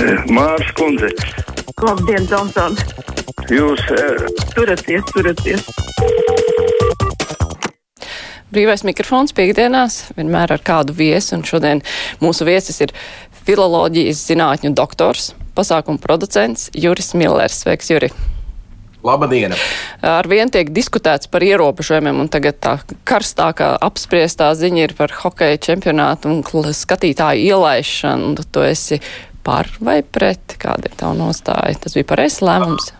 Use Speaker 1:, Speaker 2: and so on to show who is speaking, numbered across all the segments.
Speaker 1: Mārs Kundze.
Speaker 2: Labdien, Tomson!
Speaker 1: Jūs uh,
Speaker 2: turaties, turaties!
Speaker 3: Brīvais mikrofons piekdienās vienmēr ar kādu viesu, un šodien mūsu viesis ir filoloģijas zinātņu doktors, pasākumu producents Juris Millers. Sveiks, Juri!
Speaker 4: Labdien!
Speaker 3: Ar vien tiek diskutēts par ierobežojumiem, un tagad tā karstākā apspriestā ziņa ir par hokeja čempionātu un skatītāju ielaišanu. Tu esi par vai pret? Kāda ir tava nostāja? Tas bija pareizs lēmums.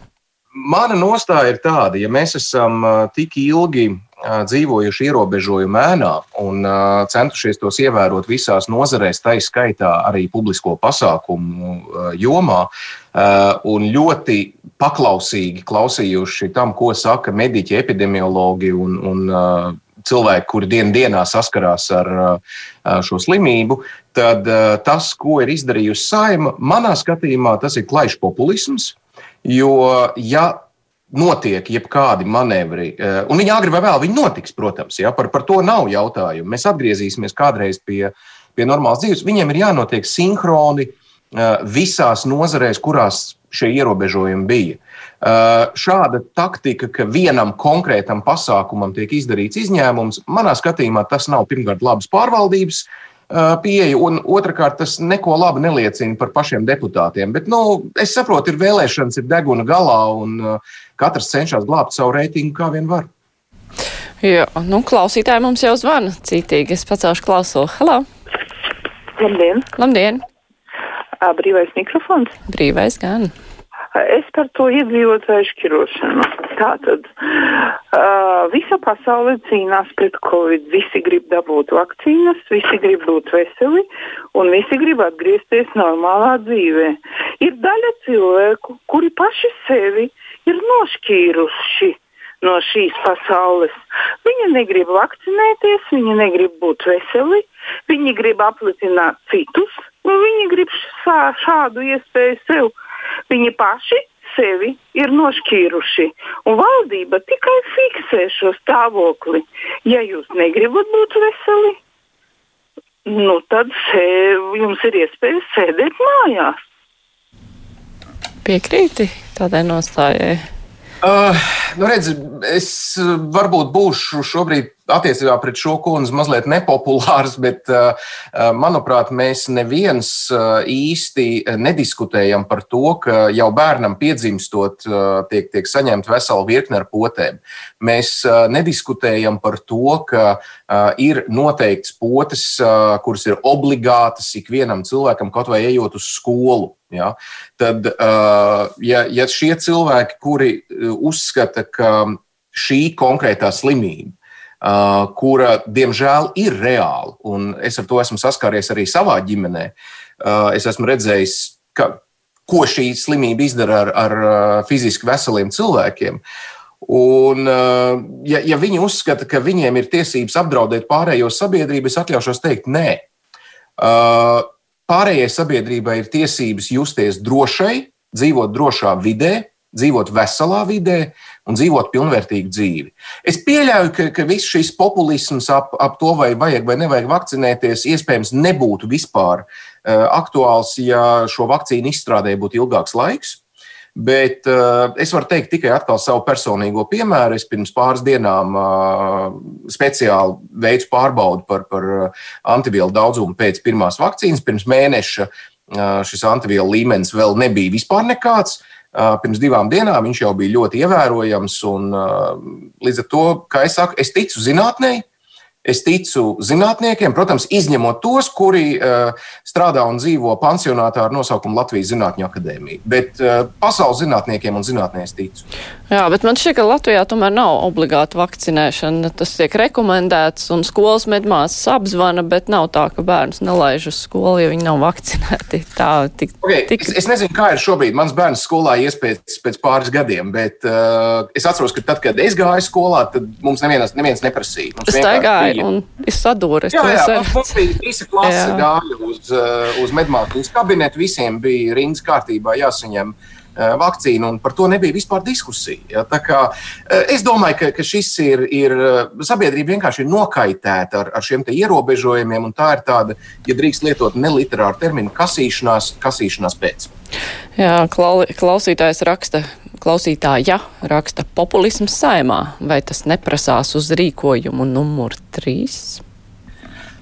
Speaker 4: Mana nostāja ir tāda, ja mēs esam tik ilgi dzīvojuši ierobežojumu ēnā un centušies tos ievērot visās nozarēs, tā izskaitā arī publisko pasākumu jomā, un ļoti paklausīgi klausījuši tam, ko saka mediķi, epidemiologi un, un cilvēki, kuri dien dienā saskarās ar šo slimību, tad tas, ko ir izdarījusi saima, manā skatījumā, tas ir klajš populisms. Jo, ja notiek jebkādi manevri, un viņi agri vai vēl viņi notiks, protams, ja, par, par to nav jautājumu. Mēs atgriezīsimies kādreiz pie, pie normālas dzīves. Viņiem ir jānotiek sinhroni visās nozarēs, kurās šie ierobežojumi bija. Šāda taktika, ka vienam konkrētam pasākumam tiek izdarīts izņēmums, manā skatījumā tas nav pirmkārt labas pārvaldības pieeja, un otrkārt tas neko labi neliecina par pašiem deputātiem. Bet, nu, es saprotu, ir vēlēšanas, ir deguna galā, un katrs cenšas glābt savu reitingu kā vien var.
Speaker 3: Jā, nu, klausītāji mums jau zvana citīgi. Es pacelšu klausulu. Halo!
Speaker 2: Labdien!
Speaker 3: Labdien!
Speaker 2: Brīvais mikrofons?
Speaker 3: Brīvais gan.
Speaker 2: Es par to iedzīvotāju šķirošanu. Tātad uh, visa pasaule cīnās pret covid. Visi grib dabūt vakcīnas, visi grib būt veseli un visi grib atgriezties normālā dzīvē. Ir daļa cilvēku, kuri paši sevi ir nošķīruši no šīs pasaules. Viņi negrib vakcinēties, viņi negrib būt veseli, viņi grib aplicināt citus, un viņi grib šā, šādu iespēju sev Viņi paši sevi ir nošķīruši, un valdība tikai fiksē šo stāvokli. Ja jūs negribat būt veseli, nu tad sēv, jums ir iespēja sēdēt mājās.
Speaker 3: Piekrīti tādai nostājai.
Speaker 4: Uh, nu redz, es varbūt būšu šobrīd attiecībā pret šo kundzi mazliet nepopulārs, bet, uh, uh, manuprāt, mēs neviens uh, īsti nediskutējam par to, ka jau bērnam piedzimstot tiek, tiek saņemta vesela virkne ar potēm. Mēs nediskutējam par to, ka ir noteikts potes, kuras ir obligātas ikvienam cilvēkam, kaut vai ejot uz skolu. Ja? Tad, ja, ja šie cilvēki, kuri uzskata, ka šī konkrētā slimība kura, diemžēl, ir reāla. Un es ar to esmu saskāries arī savā ģimenē. Es esmu redzējis, ka, ko šī slimība izdara ar, ar fiziski veseliem cilvēkiem. Un, ja, ja viņi uzskata, ka viņiem ir tiesības apdraudēt pārējo sabiedrību, es atļaušos teikt, nē. Pārējai sabiedrībai ir tiesības justies drošai, dzīvot drošā vidē, dzīvot veselā vidē un dzīvot pilnvērtīgu dzīvi. Es pieļauju, ka, ka viss šis populisms ap, ap to, vai vajag vai nevajag vakcinēties, iespējams nebūtu vispār uh, aktuāls, ja šo vakcīnu izstrādē būtu ilgāks laiks. Bet uh, es varu teikt tikai atkal savu personīgo piemēru. Es pirms pāris dienām uh, speciāli veicu pārbaudi par, par antivielu daudzumu pēc pirmās vakcīnas. Pirms mēneša uh, šis antivielu līmenis vēl nebija vispār nekāds. Uh, Pirms divām dienām viņš jau bija ļoti ievērojams. Un, līdz ar to, kā es saku, es ticu zinātnē, Es ticu zinātniekiem, protams, izņemot tos, kuri uh, strādā un dzīvo pansionātā ar nosaukumu Latvijas Zinātņu akadēmija. Bet uh, pasaules zinātniekiem un zinātnēs ticu.
Speaker 3: Jā, bet man šķiet, ka Latvijā tomēr nav obligāta vakcinēšana. Tas tiek rekomendēts un skolas medmāsas apzvana, bet nav tā, ka bērns nelaiž uz skolu, ja viņi nav vakcinēti. Tā, tik,
Speaker 4: okay, tik... Es, es nezinu, kā ir šobrīd. Mans bērns skolā ies pēc, pēc pāris gadiem, bet uh, es atceros, ka tad, kad es gāju skolā, tad mums neviens, neviens neprasīja. Mums
Speaker 3: gāja un ir sadūris.
Speaker 4: Jā, jā, jā mums bija visa klase gāja uz, uh, uz medmātiņas kabinetu, visiem bija rindas kārtībā jāsaņem vakcīnu, un par to nebija vispār diskusija. Ja? Kā, es domāju, ka, ka šis ir, ir sabiedrība vienkārši ir nokaitēta ar, ar šiem ierobežojumiem, un tā ir tāda, ja drīkst lietot neliterāru terminu, kasīšanās, kasīšanās pēc.
Speaker 3: Jā, klausītājs raksta, klausītāja raksta populisms saimā, vai tas neprasās uz rīkojumu numur trīs?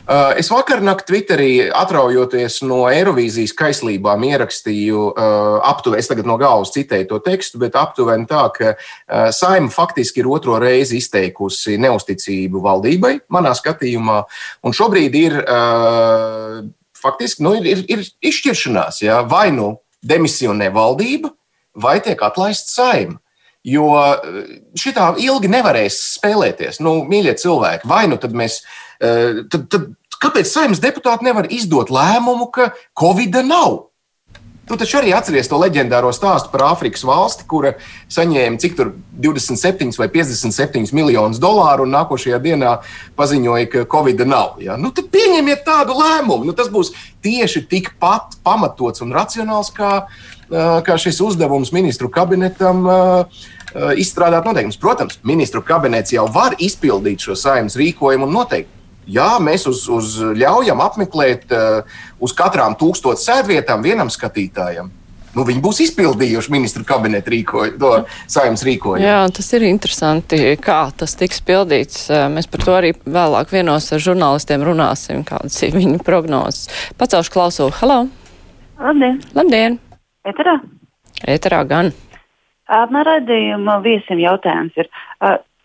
Speaker 4: Uh, es vakar naktī Twitterī atraujoties no Eirovīzijas kaislībām ierakstīju uh, aptuveni, es tagad no galvas citēju to tekstu, bet aptuveni tā, ka uh, saima faktiski ir otro reizi izteikusi neusticību valdībai, manā skatījumā, un šobrīd ir faktiski nu, ir, ir, ir izšķiršanās, ja? vai nu demisionē valdība, vai tiek atlaista saima. Jo šitā ilgi nevarēs spēlēties. Nu, mīļie cilvēki, vai nu tad mēs Eh, tad, tad kāpēc saimnes deputāti nevar izdot lēmumu, ka Covid nav? Tu taču arī atceries to leģendāro stāstu par Āfrikas valsti, kura saņēma cik tur 27 vai 57 miljonus dolāru un nākošajā dienā paziņoja, ka Covid nav. Ja? Nu, tad pieņemiet tādu lēmumu. Nu, tas būs tieši tikpat pamatots un racionāls kā, eh, kā šis uzdevums ministru kabinetam izstrādāt noteikumus. Protams, ministru kabinets jau var izpildīt šo saimnes rīkojumu un noteikumu Jā, mēs uz, uz ļaujam apmeklēt uz katrām tūkstošu sēdvietām vienam skatītājam. Nu, viņi būs izpildījuši ministru kabineta rīkoju, to saimnes rīkojumu.
Speaker 3: Jā, tas ir interesanti, kā tas tiks pildīts. Mēs par to arī vēlāk vienos ar žurnālistiem runāsim, kādas ir viņu prognozes. Pacelšu klausulu. Halo!
Speaker 5: Labdien!
Speaker 3: Labdien!
Speaker 5: Eterā?
Speaker 3: Eterā gan.
Speaker 5: Man raidījuma viesim jautājums ir,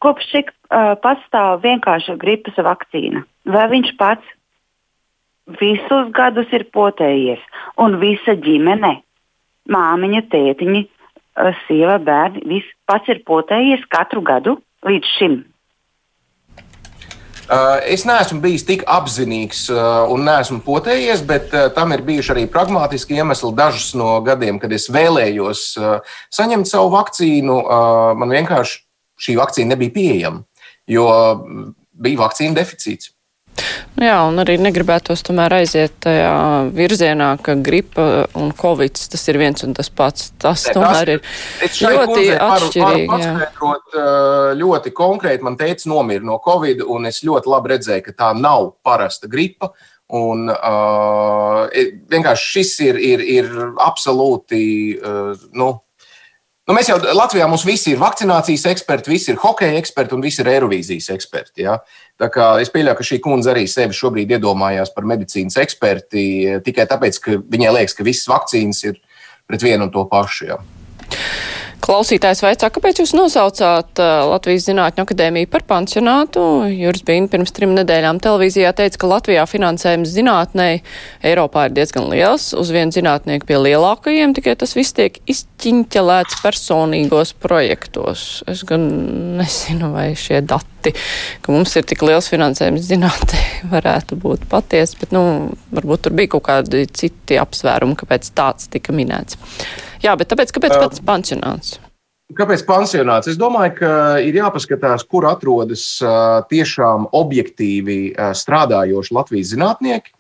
Speaker 5: kopš cik pastāv vienkārša gripas vakcīna? vai viņš pats visus gadus ir potējies, un visa ģimene, māmiņa, tētiņa, sieva, bērni, viss pats ir potējies katru gadu līdz šim.
Speaker 4: Es neesmu bijis tik apzinīgs un neesmu potējies, bet tam ir bijuši arī pragmatiski iemesli. Dažus no gadiem, kad es vēlējos saņemt savu vakcīnu, man vienkārši šī vakcīna nebija pieejama, jo bija vakcīna deficīts.
Speaker 3: Jā, un arī negribētos tomēr aiziet tajā virzienā, ka gripa un covid tas ir viens un tas pats. Tas ne, tomēr ir ļoti atšķirīgi. Varu,
Speaker 4: varu ļoti konkrēti, man teica, nomira no covid, un es ļoti labi redzēju, ka tā nav parasta gripa. Un, uh, vienkārši šis ir, ir, ir absolūti uh, nu, Nu, mēs jau Latvijā mums visi ir vakcinācijas eksperti, visi ir hokeja eksperti un visi ir Eirovīzijas eksperti. Ja? Tā kā es pieļauju, ka šī kundze arī sevi šobrīd iedomājās par medicīnas eksperti tikai tāpēc, ka viņai liekas, ka visas vakcīnas ir pret vienu un to pašu. Ja?
Speaker 3: Klausītājs vaicā, kāpēc jūs nosaucāt uh, Latvijas Zinātņu akadēmiju par pansionātu? Juris Bīna pirms trim nedēļām televīzijā teica, ka Latvijā finansējums zinātnei Eiropā ir diezgan liels, uz vienu zinātnieku pie lielākajiem, tikai tas viss tiek izķiņķelēts personīgos projektos. Es gan nezinu, vai šie dati, ka mums ir tik liels finansējums zinātnē, varētu būt patiesi, bet, nu, varbūt tur bija kaut kādi citi apsvērumi, kāpēc tāds tika minēts. Jā, bet tāpēc, kāpēc pats pansionāts?
Speaker 4: Kāpēc pansionāts? Es domāju, ka ir jāpaskatās, kur atrodas tiešām objektīvi strādājoši Latvijas zinātnieki,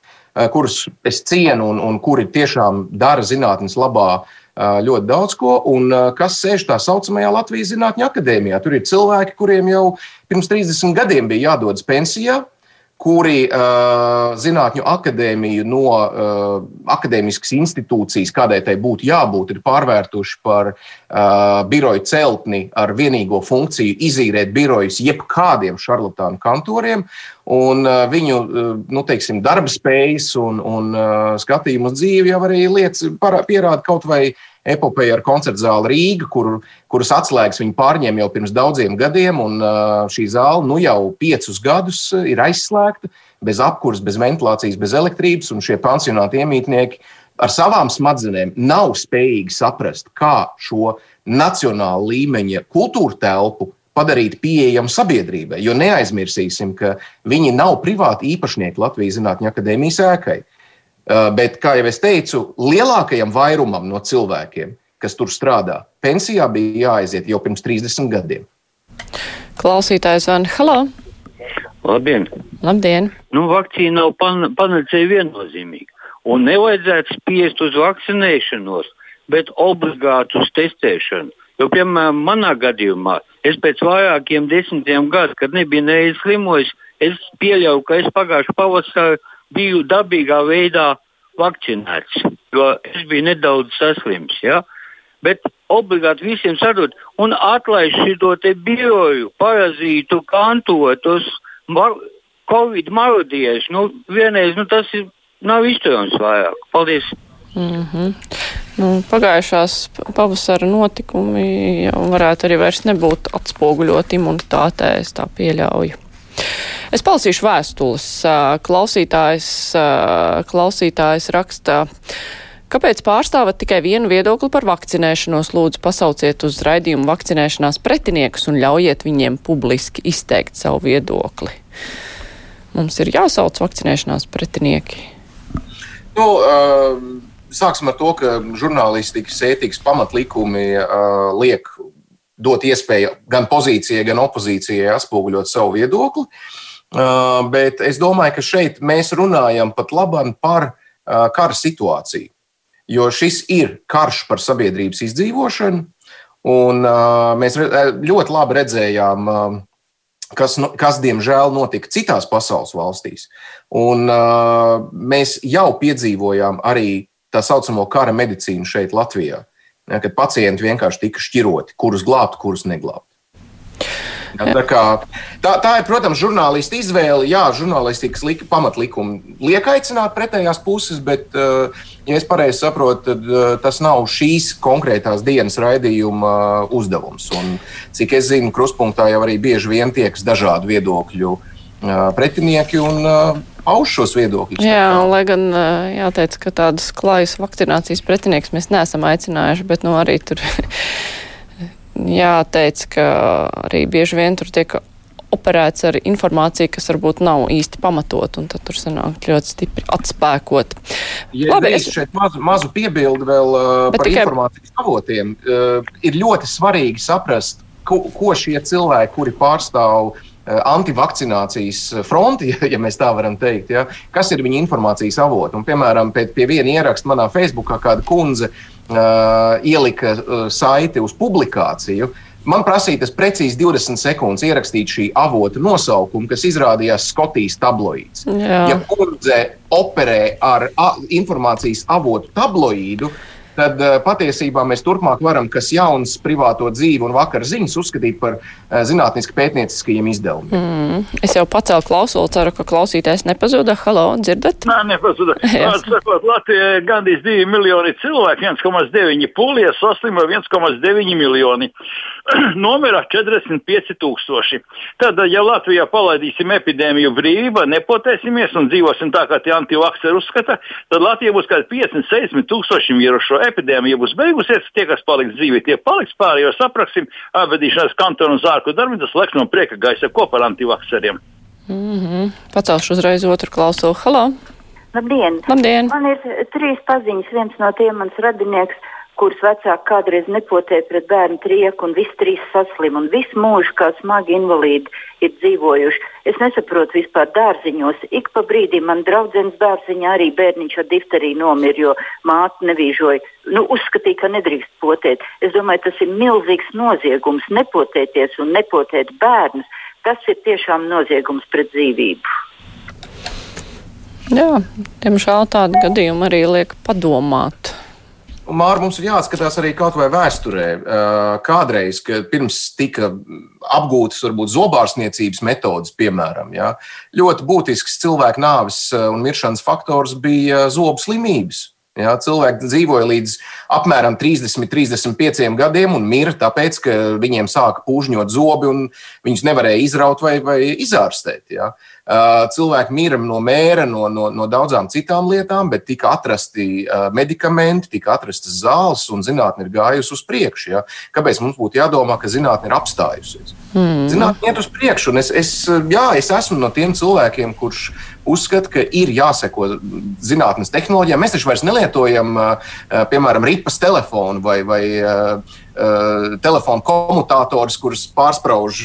Speaker 4: kurus es cienu un, un kuri tiešām dara zinātnes labā ļoti daudz ko, un kas sēž tā saucamajā Latvijas Zinātņu akadēmijā. Tur ir cilvēki, kuriem jau pirms 30 gadiem bija jādodas pensijā, kuri uh, Zinātņu akadēmiju no uh, akadēmiskas institūcijas, kādai tai būtu jābūt, ir pārvērtuši par uh, biroju celtni ar vienīgo funkciju izīrēt birojus jebkādiem šarlatānu kantoriem. Un uh, viņu uh, nu, teiksim, darba spējas un, un uh, skatījumu uz dzīvi jau arī lietas pierāda kaut vai epopeja ar koncertu zāli Rīga, kur, kuras atslēgas viņi pārņēma jau pirms daudziem gadiem, šī zāle nu jau piecus gadus ir aizslēgta, bez apkurs, bez ventilācijas, bez elektrības, un šie pansionāti iemītnieki ar savām smadzenēm nav spējīgi saprast, kā šo nacionālu līmeņa kultūra telpu padarīt pieejamu sabiedrībai. Jo neaizmirsīsim, ka viņi nav privāti īpašnieki Latvijas Zinātņu akadēmijas ēkai. Uh, bet, kā jau es teicu, lielākajam vairumam no cilvēkiem, kas tur strādā, pensijā bija jāaiziet jau pirms 30 gadiem.
Speaker 3: Klausītājs Van Halo!
Speaker 1: Labdien!
Speaker 3: Labdien.
Speaker 1: Nu, vakcīna nav pan panacēja viennozīmīga. Un nevajadzētu spiest uz vakcinēšanos bet obligāti uz testēšanu. Jo, piemēram, manā gadījumā, es pēc vairākiem desmitiem gadiem, kad nebiju nereiz slimojis, es pieļauju, ka es pagājušā pavasarī biju dabīgā veidā vakcinēts, jo es biju nedaudz saslims. Ja? Bet obligāti visiem sadot un atlaist šo biroju, parazītu, kantotus, mar Covid marodieši. Nu, vienreiz nu, tas ir, nav izturams vairāk. Paldies!
Speaker 3: Mm -hmm. Nu, pagājušās pavasara notikumi jau varētu arī vairs nebūt atspoguļot imunitātē, es tā pieļauju. Es palasīšu vēstules. Klausītājs, klausītājs raksta. Kāpēc pārstāvat tikai vienu viedokli par vakcinēšanos? Lūdzu, pasauciet uz raidījumu vakcinēšanās pretiniekus un ļaujiet viņiem publiski izteikt savu viedokli. Mums ir jāsauc vakcinēšanās pretinieki.
Speaker 4: Nu, uh, sāksim ar to, ka žurnālistikas ētikas pamatlikumi uh, liek dot iespēju gan pozīcijai, gan opozīcijai atspoguļot savu viedokli. Uh, bet es domāju, ka šeit mēs runājam pat labam par uh, kara situāciju. Jo šis ir karš par sabiedrības izdzīvošanu, un uh, mēs ļoti labi redzējām, kas, kas diemžēl notika citās pasaules valstīs. Un mēs jau piedzīvojām arī tā saucamo kara medicīnu šeit, Latvijā ja, kad pacienti vienkārši tika šķiroti, kurus glābt, kurus neglābt. Ja, tā, kā, tā, tā ir, protams, žurnālisti izvēle. Jā, žurnālistikas lika, pamatlikumi liek aicināt pretējās puses, bet, eh, ja es pareizi saprotu, tad eh, tas nav šīs konkrētās dienas raidījuma eh, uzdevums. Un, cik es zinu, kruspunktā jau arī bieži vien tieks dažādu viedokļu pretinieki. Un, pauž šos viedokļus.
Speaker 3: Jā, lai gan jāteic, ka tādas klājas vakcinācijas pretinieks mēs neesam aicinājuši, bet nu, arī tur jāteic, ka arī bieži vien tur tiek operēts ar informāciju, kas varbūt nav īsti pamatot, un tad tur sanāk ļoti stipri atspēkot.
Speaker 4: Ja Labi, es šeit mazu, mazu piebildu vēl uh, par tikai... informācijas avotiem. Uh, ir ļoti svarīgi saprast, ko, ko šie cilvēki, kuri pārstāv uh, antivakcinācijas fronti, ja mēs tā varam teikt. Ja? Kas ir viņa informācijas avoti? Un, piemēram, pie, pie viena ieraksta manā Facebookā kāda kundze uh, ielika uh, saiti uz publikāciju. Man prasīja tas precīzi 20 sekundes ierakstīt šī avota nosaukumu, kas izrādījās Skotijas tabloīds. Jā. Ja kundze operē ar a, informācijas avotu tabloīdu, uh, tad uh, patiesībā mēs turpmāk varam kas jauns privāto dzīvi un vakar ziņas uzskatīt par uh, zinātniski pētnieciskajiem izdevumiem.
Speaker 3: Mm. Es jau pacēlu klausuli, ceru, ka klausītājs nepazuda. Halo, dzirdat?
Speaker 6: Nē, nepazuda. Sakot, Latvijā ir gandrīz 2 miljoni cilvēku, 1,9 pūlies, saslimo 1,9 miljoni. Nomira 45 tūkstoši. Tad, ja Latvijā palaidīsim epidēmiju brīvībā, nepotēsimies un dzīvosim tā, kā tie antivakseri uzskata, tad Latvijā būs kaut kādi 50-60 tūkstoši mirušo epidēmija būs beigusies, tie, kas paliks dzīvi, tie paliks pārējos apraksim, apvedīšanās kantonu un zārku darbu, tas leks no prieka gaisa kopā ar antivakseriem.
Speaker 3: Mm -hmm. Pacelšu uzreiz otru klausulu. Halo!
Speaker 7: Labdien!
Speaker 3: Labdien!
Speaker 7: Man ir trīs paziņas, viens no tiem mans radinieks kurus vecāki kādreiz nepotēja pret bērnu trieku, un visi trīs saslim, un visu mūžu kā smagi invalīdi ir dzīvojuši. Es nesaprotu vispār dārziņos. Ik pa brīdim man draudzenes dārziņā arī bērniņš ar difteriju nomira, jo māte nevīžoja. Nu, uzskatīja, ka nedrīkst potēt. Es domāju, tas ir milzīgs noziegums nepotēties un nepotēt bērnus. Tas ir tiešām noziegums pret dzīvību.
Speaker 3: Jā, diemžēl tādu gadījumu arī liek padomāt.
Speaker 4: Māra, mums ir jāatskatās arī kaut vai vēsturē. Kādreiz, kad pirms tika apgūtas varbūt zobārstniecības metodas, piemēram, ja, ļoti būtisks cilvēku nāves un miršanas faktors bija zobu slimības. Ja, cilvēki dzīvoja līdz apmēram 30, 35 gadiem un mirra tāpēc, ka viņiem sāka pūžņot zobi un viņus nevarēja izraut vai, vai izārstēt. Ja. Cilvēki mira no mēra, no, no, no daudzām citām lietām, bet tika atrasti medikamenti, tika atrastas zāles un zinātnē ir gājusi uz priekšu. Ja. Kāpēc mums būtu jādomā, ka zinātnē ir apstājusies? Mm. Zinātnē iet uz priekšu, un es, es, jā, es esmu no tiem cilvēkiem, kurš uzskata, ka ir jāseko zinātnes tehnoloģijām. Mēs taču vairs nelietojam, piemēram, ripas telefonu vai, vai telefonu komutātorus, kurus pārsprauž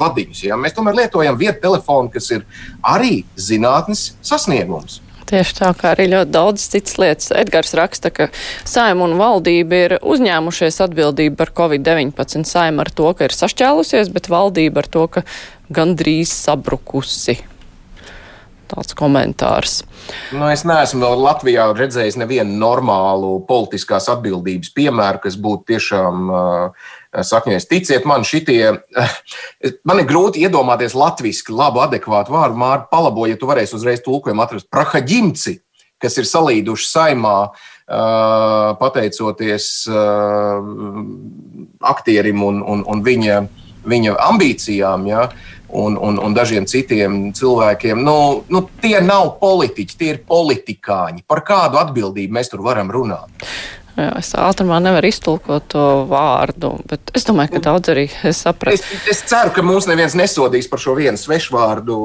Speaker 4: vadiņus. Ja? Mēs tomēr lietojam vietu telefonu, kas ir arī zinātnes sasniegums.
Speaker 3: Tieši tā kā arī ļoti daudz citas lietas. Edgars raksta, ka saima un valdība ir uzņēmušies atbildību par Covid-19. Saima ar to, ka ir sašķēlusies, bet valdība ar to, ka gandrīz sabrukusi. Tāds komentārs.
Speaker 4: Nu, es neesmu vēl Latvijā redzējis nevienu normālu politiskās atbildības piemēru, kas būtu tiešām uh, sakņojies. Ticiet man, šitie, man ir grūti iedomāties latviešu labu, adekvātu vārdu. Mārķi, palabo, ja tu varēsi uzreiz tulkojumu atrast. Prahaģimci, kas ir salīduši saimā, uh, pateicoties uh, aktierim un, un, un viņa, viņa ambīcijām. Ja? Un, un, un dažiem citiem cilvēkiem. Nu, nu, tie nav politiķi, tie ir politikāņi. Par kādu atbildību mēs tur varam runāt?
Speaker 3: Jā, es ātrumā nevaru iztulkot to vārdu, bet es domāju, ka daudz arī saprast.
Speaker 4: Es, es ceru, ka mūs neviens nesodīs par šo vienu svešvārdu.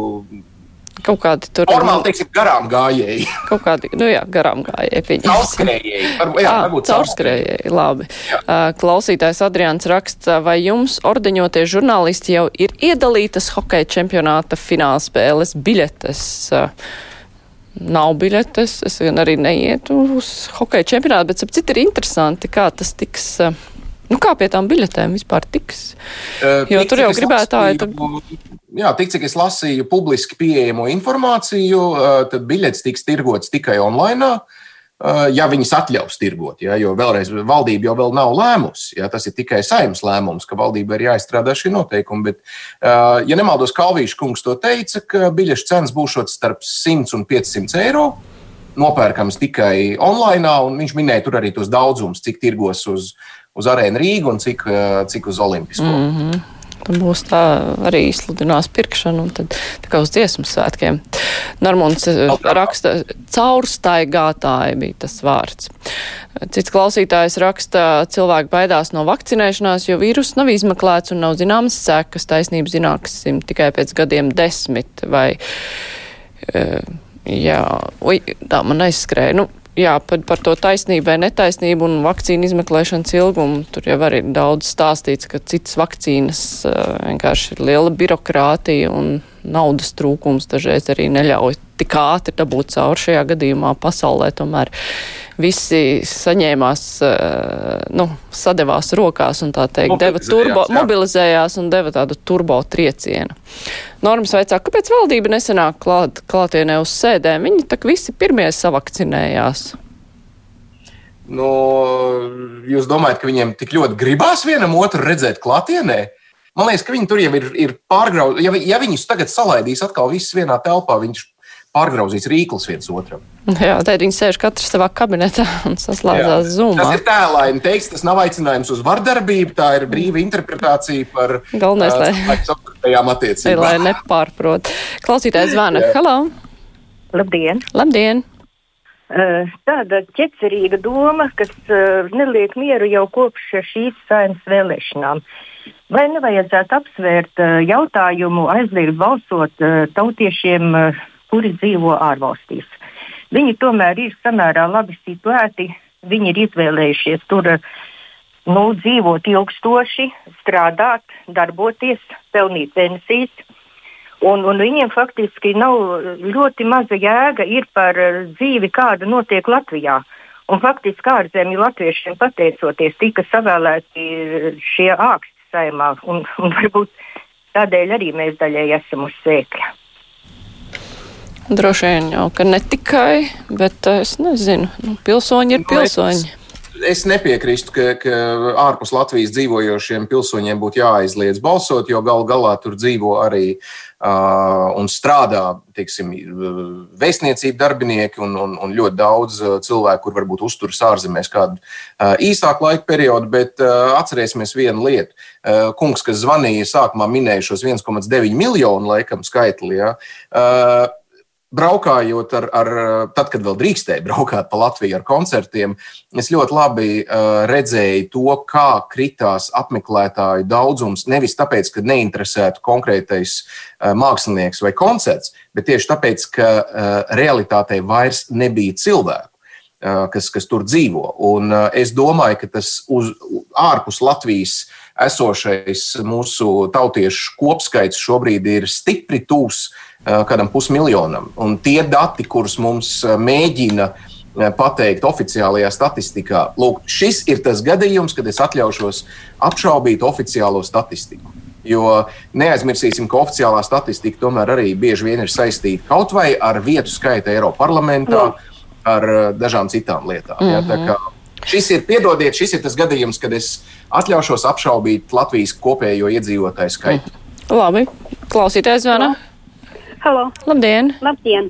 Speaker 3: Kaut kādi tur
Speaker 4: ir. Normāli, teiksim, garām gājēji.
Speaker 3: Kaut kādi, nu jā, garām gājēji.
Speaker 4: Caurskriejēji. Jā, varbūt
Speaker 3: caurskriejēji, labi. Jā. Klausītājs Adrians raksta, vai jums ordeņotie žurnālisti jau ir iedalītas hokeja čempionāta finālspēles biļetes? Uh, nav biļetes, es arī neietu uz hokeja čempionātu, bet ap citu ir interesanti, kā tas tiks. Eh, nu, kā pie tām biļetēm vispār tiks? Jo tik, tur jau gribētāji.
Speaker 4: Lasīju, jā, tik cik es lasīju publiski pieejamo informāciju, tad biļetes tiks tirgotas tikai online. Ja viņas atļaus tirgot. Ja, jo vēlreiz valdība jau vēl nav lēmusi. Ja, tas ir tikai saimnes lēmums, ka valdībai ir jāizstrādā šie noteikumi. Bet, ja nemaldos, Kalvīša kungs to teica, ka biļešu cenas būs starp 100 un 500 eiro. Nopērkams tikai online, un viņš minēja tur arī tos daudzumus, cik tirgos uz, uz arēnu Rīgu un cik, eh, cik uz Olimpisko. Mm -hmm.
Speaker 3: Tad būs tā arī izsludinās pirkšana un tad tā kā uz dziesmu svētkiem. Normons eh, raksta, caurstaigātāji bija tas vārds. Cits klausītājs raksta, cilvēki baidās no vakcinēšanās, jo vīrus nav izmeklēts un nav zināmas sekas. Taisnība zināksim tikai pēc gadiem desmit vai. Uh, jā, ui, tā man aizskrēja. Nu, jā, par, par to taisnību vai netaisnību un vakcīnu izmeklēšanas ilgumu. Tur jau arī daudz stāstīts, ka citas vakcīnas uh, vienkārši ir liela birokrātija un naudas trūkums dažreiz arī neļauj tik ātri dabūt cauri šajā gadījumā pasaulē. Tomēr visi saņēmās, uh, nu, sadevās rokās un tā teikt, deva turbo, jā. mobilizējās un deva tādu turbo triecienu. Normas veicā, kāpēc valdība nesenāk klāt, klātienē uz sēdēm? Viņi tak visi pirmie savakcinējās.
Speaker 4: Nu, jūs domājat, ka viņiem tik ļoti gribās vienam otru redzēt klātienē? Man liekas, ka viņi tur jau ir, ir pārgraužuši. Ja, ja viņus tagad salaidīs atkal visus vienā telpā, viņš pārgrauzīs rīklus viens otram.
Speaker 3: Jā, tad viņi sēž katrs savā kabinetā un saslēdzās zumā.
Speaker 4: Tas ir tēlaini teiks, tas nav aicinājums uz vardarbību, tā ir brīva interpretācija par
Speaker 3: galvenais, lai
Speaker 4: sapratējām attiecībām.
Speaker 3: Lai nepārprot. Klausītājs zvana. Halo!
Speaker 8: Labdien!
Speaker 3: Labdien!
Speaker 8: Tāda ķecerīga doma, kas neliek mieru jau kopš šīs saimnes vēlēšanām. Vai nevajadzētu apsvērt jautājumu aizliegt balsot tautiešiem kuri dzīvo ārvalstīs. Viņi tomēr ir samērā labi situēti, viņi ir izvēlējušies tur nu, dzīvot ilgstoši, strādāt, darboties, pelnīt pensijas. Un, un viņiem faktiski nav ļoti maza jēga par dzīvi, kāda notiek Latvijā. Un faktiski ārzemju latviešiem pateicoties tika savēlēti šie āksti saimā, un, un varbūt tādēļ arī mēs daļai esam uz sēkļa.
Speaker 3: Droši vien jau, ka ne tikai, bet eh, es nezinu, nu, pilsoņi ir nu, pilsoņi.
Speaker 4: Es, es nepiekrīstu, ka, ka ārpus Latvijas dzīvojošiem pilsoņiem būtu jāaizliedz balsot, jo galu galā tur dzīvo arī uh, un strādā teiksim, vēstniecību darbinieki un, un, un ļoti daudz cilvēku, kur varbūt uzturas ārzemēs kādu uh, īsāku laika periodu. Bet uh, atcerēsimies vienu lietu. Uh, kungs, kas zvanīja, sākumā minēja šos 1,9 miljonu laikam skaitli. Ja, uh, braukājot ar, ar, tad, kad vēl drīkstēja braukāt pa Latviju ar koncertiem, es ļoti labi redzēju to, kā kritās apmeklētāju daudzums. Nevis tāpēc, ka neinteresētu konkrētais mākslinieks vai koncerts, bet tieši tāpēc, ka realitātei vairs nebija cilvēku. Kas, kas tur dzīvo. Un, es domāju, ka tas uz, ārpus Latvijas esošais mūsu tautiešu kopskaits šobrīd ir stipri tūs uh, kādam pusmiljonam. Un tie dati, kurus mums mēģina pateikt oficiālajā statistikā, lūk, šis ir tas gadījums, kad es atļaušos apšaubīt oficiālo statistiku. Jo neaizmirsīsim, ka oficiālā statistika tomēr arī bieži vien ir saistīta kaut vai ar vietu skaitu Eiropas parlamentā, Jā. ar dažām citām lietām. Mm -hmm. ja. Šis ir, piedodiet, šis ir tas gadījums, kad es atļaušos apšaubīt Latvijas kopējo iedzīvotāju skaitu.
Speaker 3: Mm. Labi, klausītājs zvana.
Speaker 9: Halo.
Speaker 3: Labdien!
Speaker 9: Labdien.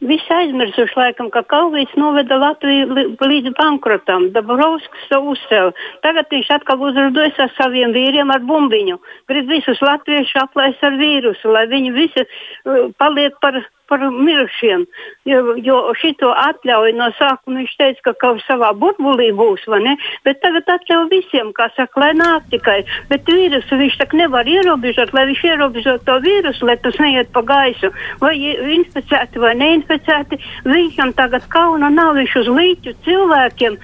Speaker 9: Visi aizmirsuši, laikam, ka Kalvijas noveda Latviju līdz bankrotam. Dabrovskis to uzcēla. Tagad viņš atkal uzrunājas ar saviem vīriem ar bumbiņu. Grib visus latviešus aplaist ar vīrusu, lai viņi visi uh, paliek par par mirušiem. Jo, jo šito atļauju no sākuma viņš teica, ka kaut savā burbulī būs, vai ne? Bet tagad atļauj visiem, kā saka, lai nāk tikai. Bet vīrusu viņš tak nevar ierobežot, lai viņš ierobežot to vīrusu, lai tas neiet pa gaisu. Vai inficēti vai neinficēti, viņam tagad kauna nav viņš uz līķu cilvēkiem,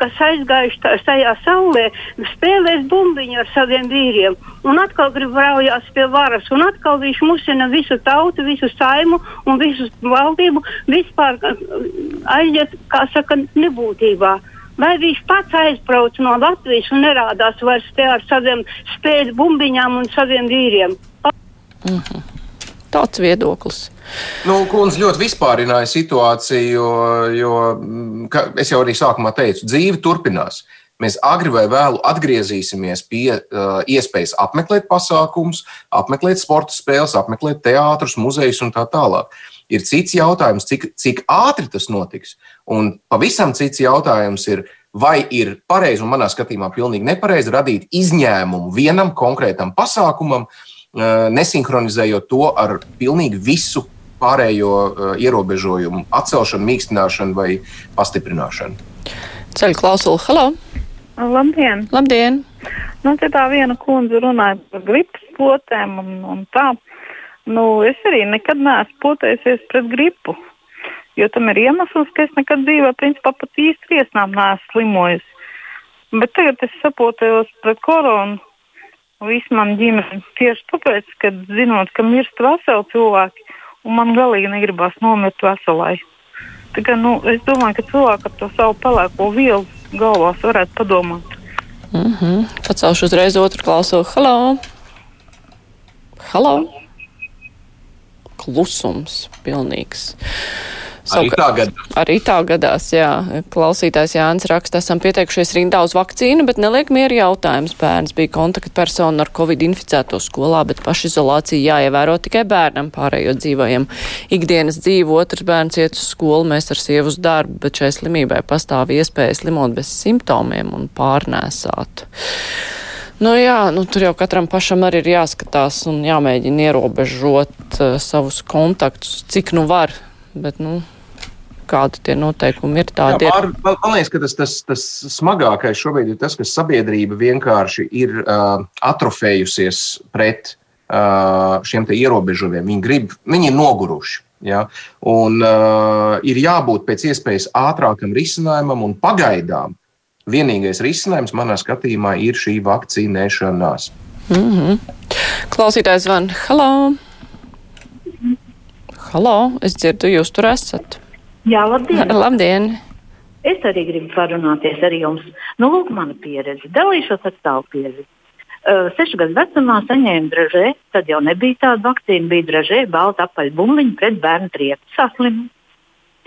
Speaker 9: kas aizgājuši tajā saulē, spēlēs bumbiņu ar saviem vīriem. Un atkal grib raujās pie varas, un atkal viņš musina visu tautu, visu saimu un visu valdību vispār aiziet, kā saka, nebūtībā. Vai viņš pats aizbrauc no Latvijas un nerādās vairs te ar saviem spēļu bumbiņām un saviem vīriem?
Speaker 3: Mm -hmm. Tāds viedoklis.
Speaker 4: Nu, Kundze ļoti vispārināja situāciju, jo, jo mm, es jau arī sākumā teicu, dzīve turpinās. Mēs agri vai vēlu atgriezīsimies pie uh, iespējas apmeklēt pasākumus, apmeklēt sporta spēles, apmeklēt teātrus, muzejus un tā tālāk. Ir cits jautājums, cik, cik ātri tas notiks. Un pavisam cits jautājums ir, vai ir pareizi, un manā skatījumā pilnīgi nepareizi, radīt izņēmumu vienam konkrētam pasākumam, uh, nesinhronizējot to ar pilnīgi visu pārējo uh, ierobežojumu atcelšanu, mīkstināšanu vai pastiprināšanu.
Speaker 3: Ceļu klausulu, hello!
Speaker 10: Labdien!
Speaker 3: Labdien.
Speaker 10: Nu, te tā viena kundze runāja par gripas potēm un, un tā. Nu, es arī nekad neesmu potējusies pret gripu. Jo tam ir iemesls, ka es nekad dzīvē, principā, pat īsti viesnām neesmu slimojusi. Bet tagad es sapotējos pret koronu. Visu man ģimeni tieši tāpēc, ka zinot, ka mirst veseli cilvēki, un man galīgi negribas nomirt veselai. Tā kā, nu, es domāju, ka cilvēki ar to savu pelēko vielu galvās varētu padomāt.
Speaker 3: Mm -hmm. Pacelšu uzreiz otru klausulu. Halo! Halo! Klusums pilnīgs.
Speaker 4: Arī tā gadās.
Speaker 3: Arī tā gadās, jā. Klausītājs Jānis raksta, esam pieteikušies rindā uz vakcīnu, bet neliek mieru jautājums. Bērns bija kontaktpersona ar covid inficēto skolā, bet pašizolācija jāievēro tikai bērnam, pārējo dzīvojam. Ikdienas dzīve, otrs bērns iet uz skolu, mēs ar sievu uz darbu, bet šai slimībai pastāv iespēja slimot bez simptomiem un pārnēsāt. Nu jā, nu, tur jau katram pašam arī ir jāskatās un jāmēģina ierobežot uh, savus kontaktus, cik nu var. Bet, nu, kādi tie noteikumi ir.
Speaker 4: Jā, pār, man, liekas, ka tas, tas, tas smagākais šobrīd ir tas, ka sabiedrība vienkārši ir uh, atrofējusies pret uh, šiem ierobežojumiem. Viņi grib, viņi ir noguruši. Ja? Un uh, ir jābūt pēc iespējas ātrākam risinājumam, un pagaidām vienīgais risinājums manā skatījumā ir šī vakcinēšanās.
Speaker 3: Mm -hmm. Klausītājs van, hello! Halo, es dzirdu, jūs tur esat.
Speaker 11: Jā, labdien!
Speaker 3: labdien.
Speaker 11: Es arī gribu parunāties ar jums. Nu, lūk, mana pieredze. Dalīšos ar savu pieredzi. Uh, sešu gadu vecumā saņēmu dražē, tad jau nebija tāda vakcīna, bija dražē, balta apaļa bumbiņa pret bērnu triepu. Saslimu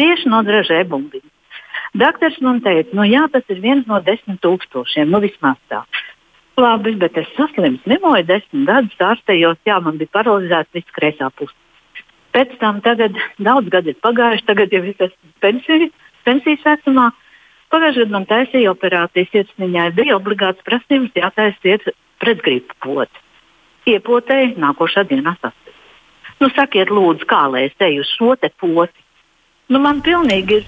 Speaker 11: tieši no dražē bumbiņa. Doktors man teica, nu jā, tas ir viens no desmit tūkstošiem, nu vismaz tā. Labi, bet es saslimu, slimoju desmit gadus, ārstējos, jā, man bija paralizēts viss kreisā puse. Pēc tam tagad daudz gadi ir pagājuši, tagad jau es esmu pensiju, pensijas vecumā. Pagājušajā gadā man taisīja operācijas sirsniņā, bija obligāts prasījums jātaisiet pretgripu poti. Iepotēji nākošā dienā sasprāst. Nu, sakiet, lūdzu, kā lai es eju uz šo te poti? Nu, man pilnīgi ir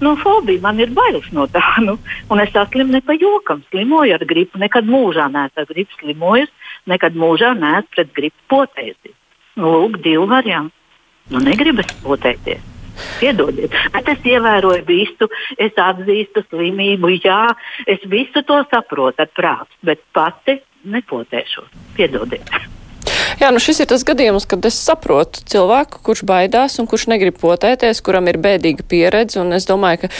Speaker 11: nu, fobija, man ir bailes no tā. Nu, un es saslimu ne pa jokam, slimoju ar gripu. Nekad mūžā neesmu ar gripu slimojis, nekad mūžā neesmu pret gripu potējies. Nu, lūk, divi varianti. Nu, negribas poteikties. Piedodiet, bet es ievēroju visu, es atzīstu slimību, jā, es visu to saprotu ar prātu, bet pati nepotēšos. Piedodiet.
Speaker 3: Jā, nu šis ir tas gadījums, kad es saprotu cilvēku, kurš baidās un kurš negrib potēties, kuram ir bēdīga pieredze, un es domāju, ka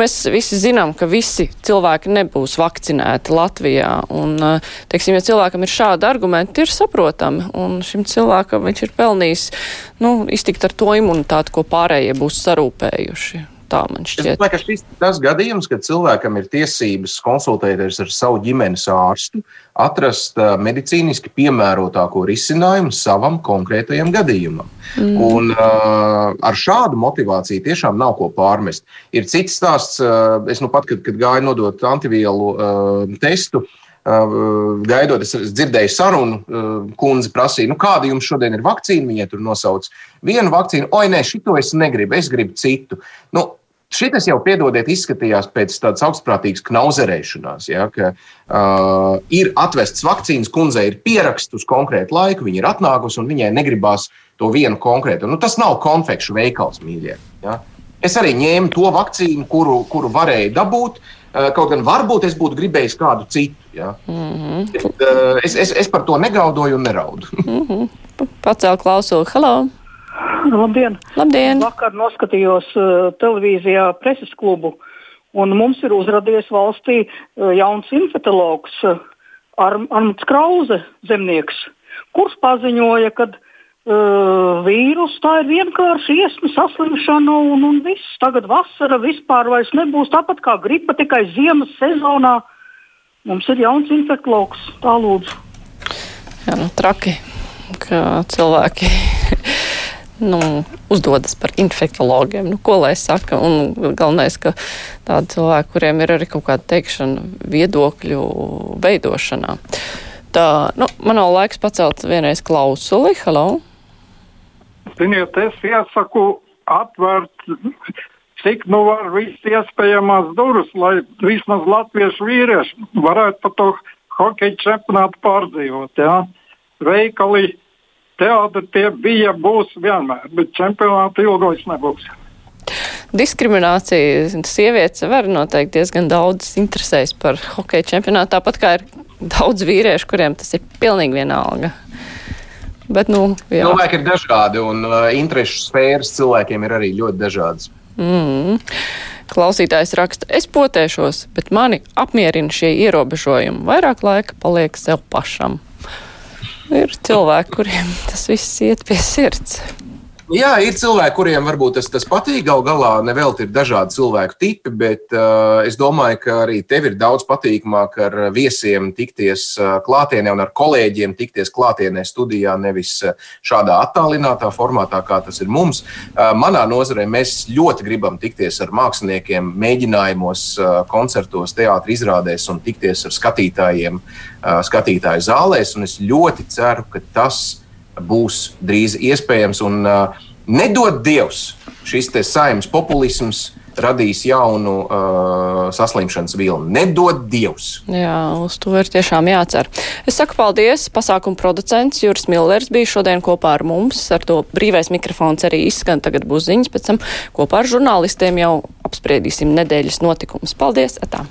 Speaker 3: mēs visi zinām, ka visi cilvēki nebūs vakcinēti Latvijā, un, teiksim, ja cilvēkam ir šādi argumenti, ir saprotami, un šim cilvēkam viņš ir pelnījis, nu, iztikt ar to imunitāti, ko pārējie būs sarūpējuši. Tā man šķiet.
Speaker 4: Es domāju, ka šis ir tas gadījums, kad cilvēkam ir tiesības konsultēties ar savu ģimenes ārstu, atrast medicīniski piemērotāko risinājumu savam konkrētajam gadījumam. Mm. Un, uh, ar šādu motivāciju tiešām nav ko pārmest. Ir cits stāsts, uh, es nu pat, kad, kad gāju nodot antivielu uh, testu, Uh, gaidot, es dzirdēju sarunu, kundze prasīja, nu, kāda jums šodien ir vakcīna. Viņa tur nosauca vienu vakcīnu, oi, nē, šito es negribu, es gribu citu. Nu, Šis jau, piedodiet, izskatījās pēc tādas augstprātīgas knauzerēšanās. Ja, ka, uh, ir atvests vakcīnas, kundzei ir pieraksts uz konkrētu laiku, viņa ir atnākusi un viņai negribās to vienu konkrētu. Nu, tas nav konfekšu veikals, mīļie. Ja. Es arī ņēmu to vakcīnu, kuru, kuru varēju dabūt. Uh, kaut gan varbūt es būtu gribējis kādu citu. Ja. Mm -hmm. Bet, uh, es, es, es par to negaudoju un neraudu.
Speaker 3: mm -hmm. Pacēl klausuli. Hello!
Speaker 12: Labdien!
Speaker 3: Labdien.
Speaker 12: Vakar noskatījos uh, televīzijā preses klubu, un mums ir uzrādījies valstī uh, jauns infektuologs uh, Armāns Krause, zemnieks, kurš paziņoja, ka uh, vīrus tā ir vienkārši iesma saslimšana un, un viss. Tagad vasara vispār vairs nebūs tāpat kā gripa tikai ziemas sezonā. Mums ir jauns infektuologs, tā lūdzu.
Speaker 3: Jā, nu traki, ka cilvēki nu, uzdodas par infektuologiem. Nu, ko lai saka? Un galvenais, ka tādi cilvēki, kuriem ir arī kaut kāda teikšana viedokļu veidošanā. Tā, nu, man nav laiks pacelt vienreiz klausuli. Halo!
Speaker 13: Ziniet, es iesaku atvērt, cik nu var viss iespējamās durvis, lai vismaz latviešu vīrieši varētu pa to hokeja čempionātu pārdzīvot. Ja? Veikali teātri tie bija, būs vienmēr, bet čempionāta ilgojas nebūs.
Speaker 3: Diskriminācija sievietes var noteikti diezgan daudz interesēs par hokeja čempionātu, tāpat kā ir daudz vīriešu, kuriem tas ir pilnīgi vienalga. Bet, nu, jā.
Speaker 4: Cilvēki ir dažādi, un uh, interešu sfēras cilvēkiem ir arī ļoti dažādas.
Speaker 3: Mm. Klausītājs raksta, es potēšos, bet mani apmierina šie ierobežojumi. Vairāk laika paliek sev pašam ir cilvēki, kuriem tas viss iet pie sirds.
Speaker 4: Jā, ir cilvēki, kuriem varbūt tas, tas patīk. Galu galā nevelti ir dažādi cilvēku tipi, bet uh, es domāju, ka arī tev ir daudz patīkamāk ar viesiem tikties uh, klātienē un ar kolēģiem tikties klātienē studijā, nevis uh, šādā attālinātā formātā, kā tas ir mums. Uh, manā nozarē mēs ļoti gribam tikties ar māksliniekiem, mēģinājumos, uh, koncertos, teātris izrādēs un tikties ar skatītājiem, uh, skatītāju zālēs. Es ļoti ceru, ka tas būs drīz iespējams. Un uh, nedod Dievs, šis saimnes populisms radīs jaunu uh, saslimšanas vilni. Nedod Dievs!
Speaker 3: Jā, uz to ir tiešām jācer. Es saku paldies. Pasākuma producents Juris Millers bija šodien kopā ar mums. Ar to brīvais mikrofons arī izskan. Tagad būs ziņas, pēc tam kopā ar žurnālistiem jau apspriedīsim nedēļas notikumus. Paldies! Atā.